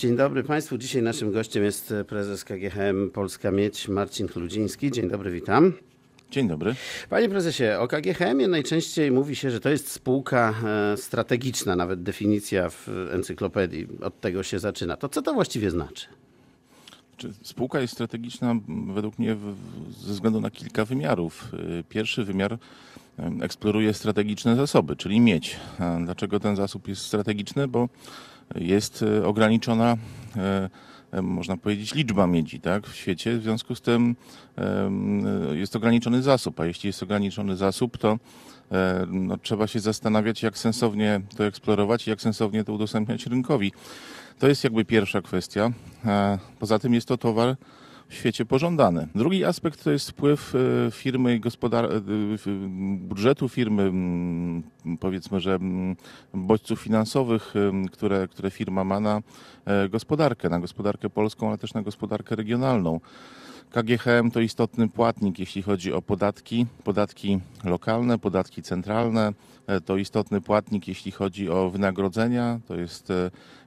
Dzień dobry Państwu. Dzisiaj naszym gościem jest prezes KGHM Polska Miedź Marcin Chludziński. Dzień dobry, witam. Dzień dobry. Panie prezesie, o KGHM najczęściej mówi się, że to jest spółka e, strategiczna, nawet definicja w encyklopedii od tego się zaczyna. To co to właściwie znaczy? Spółka jest strategiczna według mnie ze względu na kilka wymiarów. E, pierwszy wymiar eksploruje strategiczne zasoby, czyli miedź. Dlaczego ten zasób jest strategiczny? Bo jest e, ograniczona można powiedzieć, liczba miedzi tak, w świecie. W związku z tym jest ograniczony zasób, a jeśli jest ograniczony zasób, to no, trzeba się zastanawiać, jak sensownie to eksplorować i jak sensownie to udostępniać rynkowi. To jest jakby pierwsza kwestia. Poza tym jest to towar w świecie pożądany. Drugi aspekt to jest wpływ e, firmy, gospodar- e, budżetu firmy, powiedzmy, że bodźców finansowych, które, które firma ma na e, gospodarkę, na gospodarkę polską, ale też na gospodarkę regionalną. KGHM to istotny płatnik, jeśli chodzi o podatki, podatki lokalne, podatki centralne. To istotny płatnik, jeśli chodzi o wynagrodzenia. To jest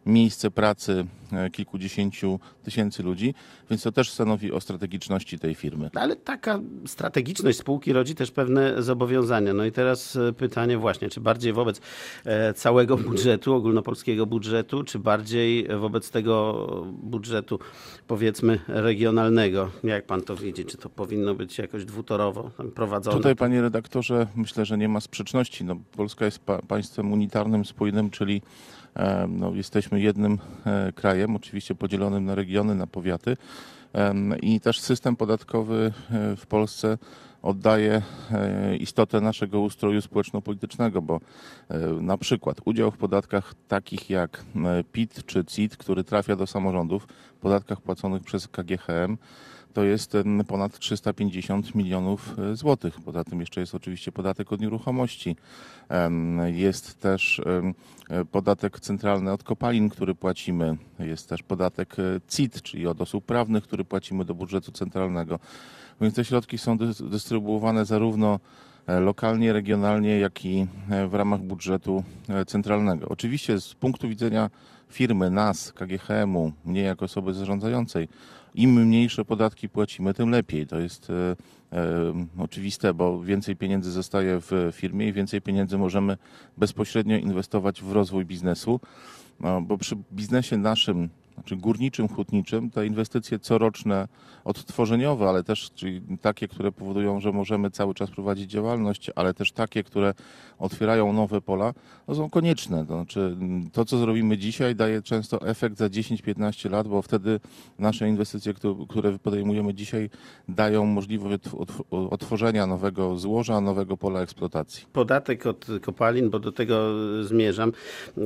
miejsce pracy e, kilkudziesięciu tysięcy ludzi, więc to też stanowi o strategiczności tej firmy. Ale taka strategiczność spółki rodzi też pewne zobowiązania. No i teraz e, pytanie właśnie, czy bardziej wobec e, całego budżetu, ogólnopolskiego budżetu, czy bardziej wobec tego budżetu powiedzmy regionalnego? Jak pan to widzi? Czy to powinno być jakoś dwutorowo prowadzone? Tutaj panie redaktorze, myślę, że nie ma sprzeczności. No, Polska jest pa państwem unitarnym, spójnym, czyli no, jesteśmy jednym e, krajem, oczywiście podzielonym na regiony, na powiaty. I też system podatkowy e, w Polsce oddaje e, istotę naszego ustroju społeczno-politycznego, bo na przykład udział w podatkach takich jak PIT czy CIT, który trafia do samorządów, podatkach płaconych przez KGHM, to jest ponad 350 milionów e, złotych. Poza tym jeszcze jest oczywiście podatek od nieruchomości. Jest też e, podatek centralny od kopalin, który płacimy. Jest też podatek e, CIT, czyli od osób prawnych, który płacimy do budżetu centralnego. Więc te środki są dystrybuowane zarówno lokalnie, regionalnie, jak i w ramach budżetu centralnego. Oczywiście z punktu widzenia firmy, nas, KGHM-u, mnie jako osoby zarządzającej, im mniejsze podatki płacimy, tym lepiej. To jest e, e, oczywiste, bo więcej pieniędzy zostaje w firmie i więcej pieniędzy możemy bezpośrednio inwestować w rozwój biznesu, no, bo przy biznesie naszym znaczy górniczym, hutniczym, te inwestycje coroczne, odtworzeniowe, ale też czyli takie, które powodują, że możemy cały czas prowadzić działalność, ale też takie, które otwierają nowe pola, no są konieczne. To znaczy to, co zrobimy dzisiaj, daje często efekt za 10-15 lat, bo wtedy nasze inwestycje, które podejmujemy dzisiaj, dają możliwość otworzenia nowego złoża, nowego pola eksploatacji. Podatek od kopalin, bo do tego zmierzam, y,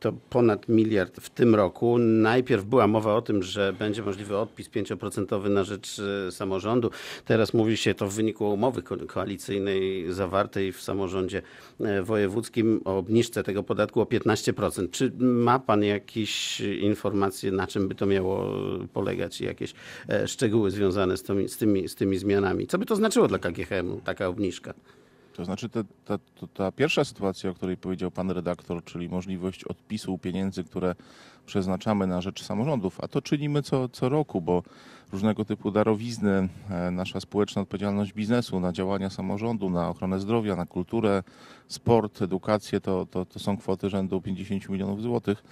to ponad miliard w tym roku. Naj najpierw była mowa o tym, że będzie możliwy odpis 5% na rzecz e, samorządu. Teraz mówi się to w wyniku umowy koalicyjnej zawartej w samorządzie e, wojewódzkim o obniżce tego podatku o 15%. Czy ma pan jakieś informacje, na czym by to miało polegać i jakieś e, szczegóły związane z tymi, z tymi, z tymi zmianami? Co by to znaczyło dla KGHM-u, taka obniżka? To znaczy ta, ta, ta, pierwsza sytuacja, o której powiedział pan redaktor, czyli możliwość odpisu pieniędzy, które przeznaczamy na rzecz samorządów, a to czynimy co, co roku, bo różnego typu darowizny, e, nasza społeczna odpowiedzialność biznesu na działania samorządu, na ochronę zdrowia, na kulturę, sport, edukację, to, to, to są kwoty rzędu 50 milionów złotych.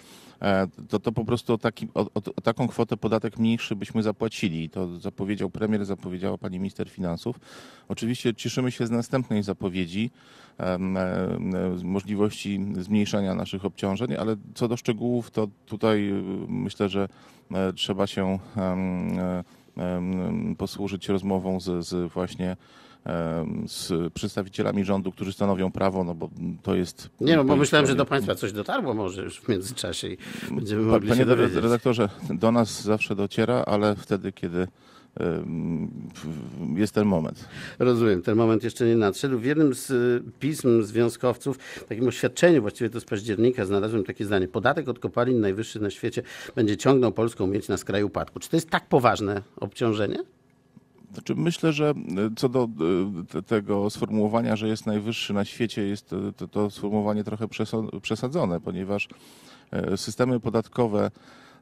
E, to, to po prostu o, taki, o, o, taką kwotę podatek mniejszy byśmy zapłacili. To zapowiedział premier, zapowiedziała pani minister finansów. Oczywiście cieszymy się z następnej zapowiedzi, e, możliwości zmniejszania naszych obciążeń, ale co do szczegółów, to tutaj myślę, że trzeba się posłużyć rozmową z, z właśnie z przedstawicielami rządu, którzy stanowią prawo, no bo to jest... Nie no, bo myślałem, że do Państwa coś dotarło może już w międzyczasie i będziemy mogli Panie się dowiedzieć. redaktorze, do nas zawsze dociera, ale wtedy, kiedy jest ten moment. Rozumiem, ten moment jeszcze nie nadszedł. W jednym z y, pism związkowców, takim oświadczeniu, właściwie to z października, znalazłem takie zdanie. Podatek od kopalin najwyższy na świecie będzie ciągnął polską mieć na skraju upadku. Czy to jest tak poważne obciążenie? Znaczy myślę, że e, co do e, tego sformułowania, że jest najwyższy na świecie, jest e, to, to sformułowanie trochę przesadzone, ponieważ systemy podatkowe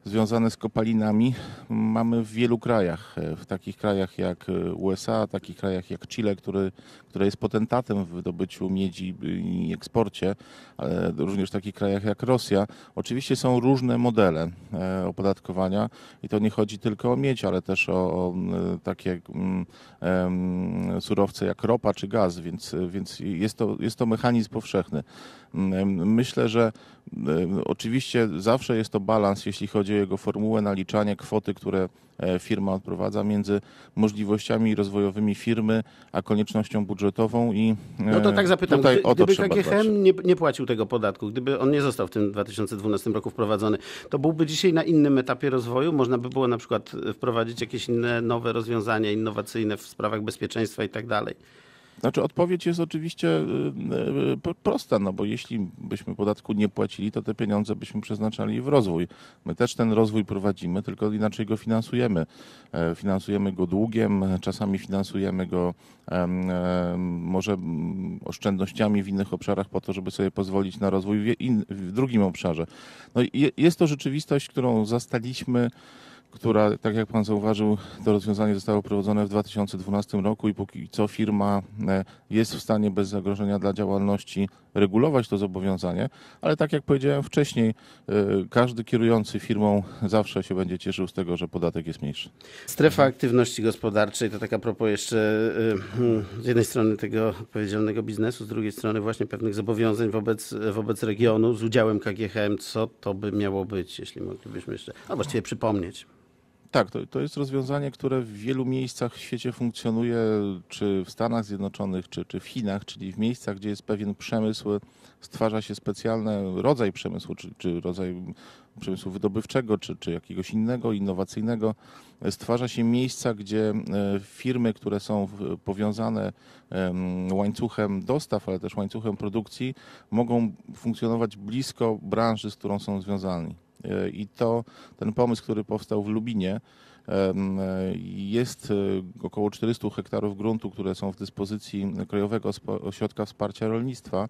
związane z kopalinami mamy w wielu krajach. W takich krajach jak USA, takich krajach jak Chile, który, które jest potentatem w wydobyciu miedzi i eksporcie, ale również w takich krajach jak Rosja. Oczywiście są różne modele e, opodatkowania i to nie chodzi tylko o miedź, ale też o, o takie um, surowce jak ropa czy gaz, więc, więc jest, to, jest to mechanizm powszechny. Myślę, że oczywiście zawsze jest to balans, jeśli chodzi o jego formułę naliczania kwoty, które e, firma odprowadza między możliwościami rozwojowymi firmy, a koniecznością budżetową i No to tak e, zapytam, tutaj gdy, gdyby KGHM nie, nie płacił tego podatku, gdyby on nie został w tym 2012 roku wprowadzony, to byłby dzisiaj na innym etapie rozwoju? Można by było na przykład wprowadzić jakieś inne nowe rozwiązania innowacyjne w sprawach bezpieczeństwa i tak dalej. Znaczy odpowiedź jest oczywiście y, y, prosta, no bo jeśli byśmy podatku nie płacili, to te pieniądze byśmy przeznaczali w rozwój. My też ten rozwój prowadzimy, tylko inaczej go finansujemy. E, finansujemy go długiem, czasami finansujemy go może oszczędnościami w innych obszarach po to, żeby sobie pozwolić na rozwój w, w drugim obszarze. No jest to rzeczywistość, którą zastaliśmy która, tak jak Pan zauważył, to rozwiązanie zostało prowadzone w 2012 roku i póki co firma e, jest w stanie bez zagrożenia dla działalności regulować to zobowiązanie, ale tak jak powiedziałem wcześniej, e, każdy kierujący firmą zawsze się będzie cieszył z tego, że podatek jest mniejszy. Strefa aktywności gospodarczej to taka propos jeszcze e, z jednej strony tego odpowiedzialnego biznesu, z drugiej strony właśnie pewnych zobowiązań wobec, wobec regionu z udziałem KGHM. Co to by miało być, jeśli moglibyśmy jeszcze, no właściwie przypomnieć? Tak, to, to jest rozwiązanie, które w wielu miejscach w świecie funkcjonuje, czy w Stanach Zjednoczonych, czy, czy w Chinach, czyli w miejscach, gdzie jest pewien przemysł, stwarza się specjalny rodzaj przemysłu, czy, czy rodzaj przemysłu wydobywczego, czy, czy jakiegoś innego, innowacyjnego. Stwarza się miejsca, gdzie e, firmy, które są powiązane łańcuchem dostaw, ale też łańcuchem produkcji, mogą funkcjonować blisko branży, z którą są związani. E, I to ten pomysł, który powstał w Lubinie, jest e, około 400 hektarów gruntu, które są w dyspozycji Krajowego Ośrodka Wsparcia Rolnictwa.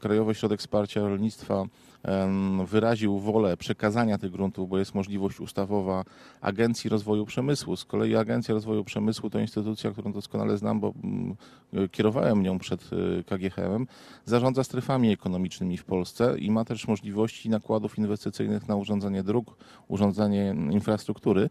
Krajowy Ośrodek Wsparcia Rolnictwa wyraził wolę przekazania tych gruntów, bo jest możliwość ustawowa Agencji Rozwoju Przemysłu. Z kolei Agencja Rozwoju Przemysłu to instytucja, którą doskonale znam, bo mm, kierowałem nią przed KGHM, zarządza strefami ekonomicznymi w Polsce i ma też możliwości nakładów inwestycyjnych na urządzanie dróg, urządzanie infrastruktury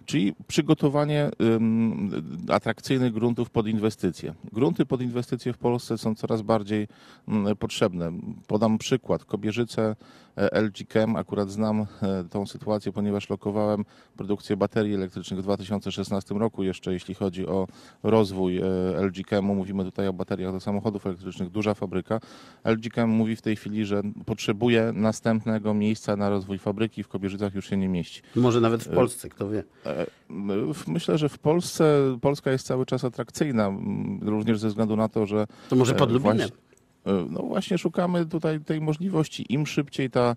czyli przygotowanie atrakcyjnych gruntów pod inwestycje. Grunty pod inwestycje w Polsce są coraz bardziej potrzebne. Podam przykład. Kobierzyce e, LG Chem, akurat znam e, tą sytuację, ponieważ lokowałem produkcję baterii elektrycznych w 2016 roku jeszcze, jeśli chodzi o rozwój e, LG Chemu. Mówimy tutaj o bateriach do samochodów elektrycznych, duża fabryka. LG Chem mówi w tej chwili, że potrzebuje następnego miejsca na rozwój fabryki. W Kobierzycach już się nie mieści. Może nawet w Polsce, kto wie. Myślę, że w Polsce Polska jest cały czas atrakcyjna, również ze względu na to, że. To może pod Lubinem? Właśnie, no właśnie szukamy tutaj tej możliwości. Im szybciej ta,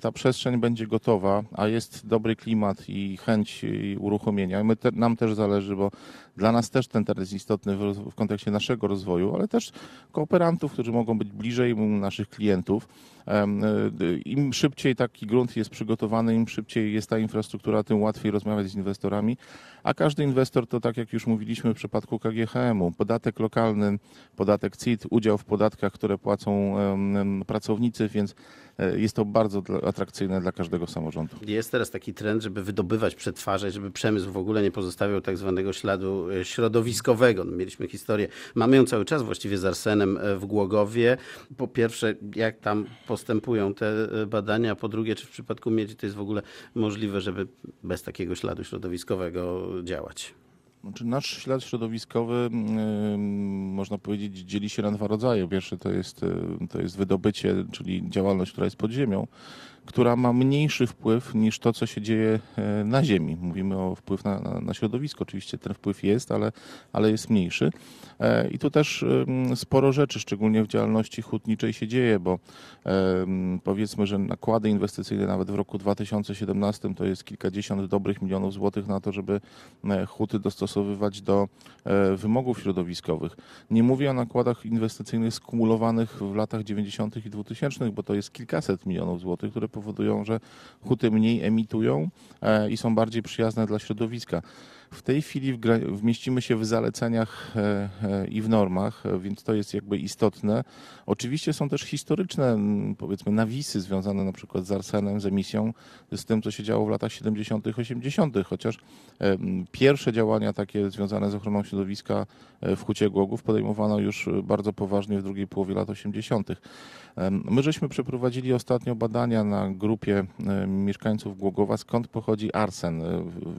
ta przestrzeń będzie gotowa, a jest dobry klimat i chęć uruchomienia. My te, nam też zależy, bo dla nas też ten teren jest istotny w, w kontekście naszego rozwoju, ale też kooperantów, którzy mogą być bliżej naszych klientów. Y, Im szybciej taki grunt jest przygotowany, im szybciej jest ta infrastruktura, tym łatwiej rozmawiać z inwestorami. A każdy inwestor to, tak jak już mówiliśmy w przypadku KGHM-u, podatek lokalny, podatek CIT, udział w podatkach, które płacą pracownicy, więc jest to bardzo atrakcyjne dla każdego samorządu. Jest teraz taki trend, żeby wydobywać, przetwarzać, żeby przemysł w ogóle nie pozostawiał tak zwanego śladu e, środowiskowego. No, mieliśmy historię, mamy ją cały czas właściwie z arsenem e, w Głogowie. Po pierwsze, jak tam postępują te badania, po drugie, czy w przypadku miedzi to jest w ogóle możliwe, żeby bez takiego śladu środowiskowego działać? Znaczy nasz ślad środowiskowy, yy, można powiedzieć, dzieli się na dwa rodzaje. Pierwszy to jest, yy, to jest wydobycie, czyli działalność, która jest pod ziemią która ma mniejszy wpływ niż to, co się dzieje e, na Ziemi. Mówimy o wpływ na, na, na środowisko. Oczywiście ten wpływ jest, ale, ale jest mniejszy. E, I tu też sporo rzeczy, szczególnie w działalności hutniczej się dzieje, bo powiedzmy, że nakłady inwestycyjne nawet w roku 2017 to jest kilkadziesiąt dobrych milionów złotych na to, żeby e, huty dostosowywać do wymogów środowiskowych. Nie mówię o nakładach inwestycyjnych skumulowanych w latach 90. i 2000, bo to jest kilkaset milionów złotych, które powodują, że huty mniej emitują e, i są bardziej przyjazne dla środowiska. W tej chwili wmieścimy się w zaleceniach e, e, i w normach, e, więc to jest jakby istotne. Oczywiście są też historyczne, powiedzmy, nawisy związane na przykład z arsenem, z emisją, z tym, co się działo w latach 70., 80., chociaż pierwsze działania takie związane z ochroną środowiska w Hucie Głogów podejmowano już bardzo poważnie w drugiej połowie lat 80. Em, My żeśmy przeprowadzili ostatnio badania na grupie mieszkańców Głogowa, skąd pochodzi arsen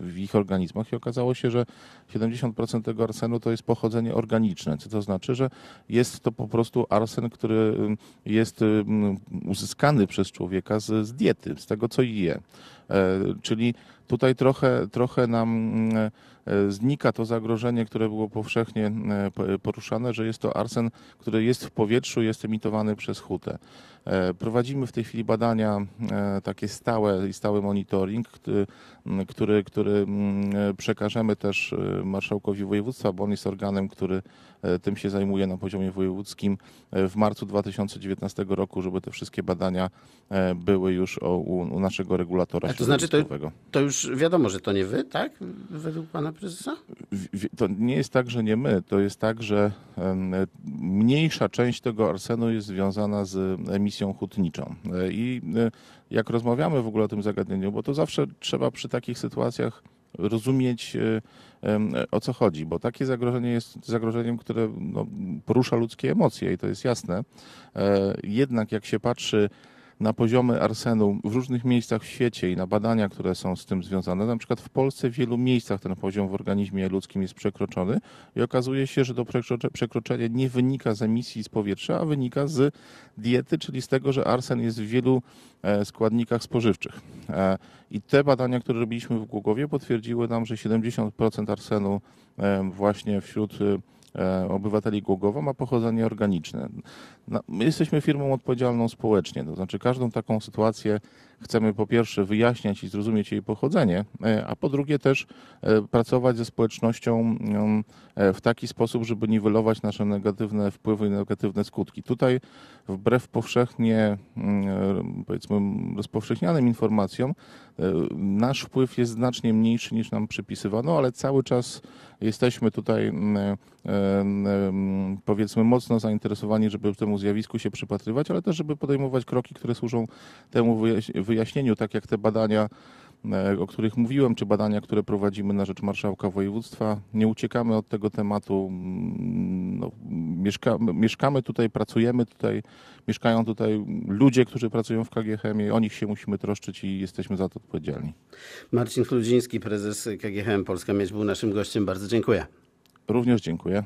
w ich organizmach i okazało się, że 70% tego arsenu to jest pochodzenie organiczne, co to znaczy, że jest to po prostu arsen, który em, jest em, uzyskany przez człowieka z, z diety, z tego co je. E, Czyli tutaj trochę, trochę nam mm, e, znika to zagrożenie, które było powszechnie e, po- poruszane, że jest to arsen, który jest w powietrzu, jest emitowany przez hutę. E, Prowadzimy w tej chwili badania e, takie stałe i stały monitoring, który, który, e, przekażemy też e, marszałkowi województwa, bo on jest organem, który e, tym się zajmuje na poziomie wojewódzkim e, w marcu 2019 roku, żeby te wszystkie badania e, były już u, u naszego regulatora to znaczy to-. To już wiadomo, że to nie wy, tak? Według pana prezesa? To nie jest tak, że nie my, to jest tak, że mniejsza część tego arsenu jest związana z emisją hutniczą. I e, jak rozmawiamy w ogóle o tym zagadnieniu, bo to zawsze trzeba przy takich sytuacjach rozumieć e, o co chodzi, bo takie zagrożenie jest zagrożeniem, które no, porusza ludzkie emocje i to jest jasne. E, Jednak jak się patrzy na poziomy arsenu w różnych miejscach w świecie i na badania, które są z tym związane. Na przykład w Polsce w wielu miejscach ten poziom w organizmie ludzkim jest przekroczony i okazuje się, że to przekrocze- przekroczenie nie wynika z emisji z powietrza, a wynika z diety, czyli z tego, że arsen jest w wielu e, składnikach spożywczych. E, I te badania, które robiliśmy w Głogowie potwierdziły nam, że 70% arsenu e, właśnie wśród obywateli Głogowa ma pochodzenie organiczne. No, my jesteśmy firmą odpowiedzialną społecznie, to znaczy każdą taką sytuację chcemy po pierwsze wyjaśniać i zrozumieć jej pochodzenie, e, a po drugie też e, pracować ze społecznością mm, e, w taki sposób, żeby niwelować nasze negatywne wpływy i negatywne skutki. Tutaj wbrew powszechnie mm, powiedzmy rozpowszechnianym informacjom nasz wpływ jest znacznie mniejszy niż nam przypisywano, ale cały czas jesteśmy tutaj mm, powiedzmy mocno zainteresowani, żeby temu zjawisku się przypatrywać, ale też żeby podejmować kroki, które służą temu wyjaś- wyjaśnieniu, tak jak te badania, e, o których mówiłem, czy badania, które prowadzimy na rzecz marszałka województwa. Nie uciekamy od tego tematu. mm, No, mieszkamy, mieszkamy tutaj, pracujemy tutaj, mieszkają tutaj ludzie, którzy pracują w KGHM, o nich się musimy troszczyć i jesteśmy za to odpowiedzialni. Marcin Chludziński, prezes KGHM Polska Miedź był naszym gościem. Bardzo dziękuję. Również dziękuję.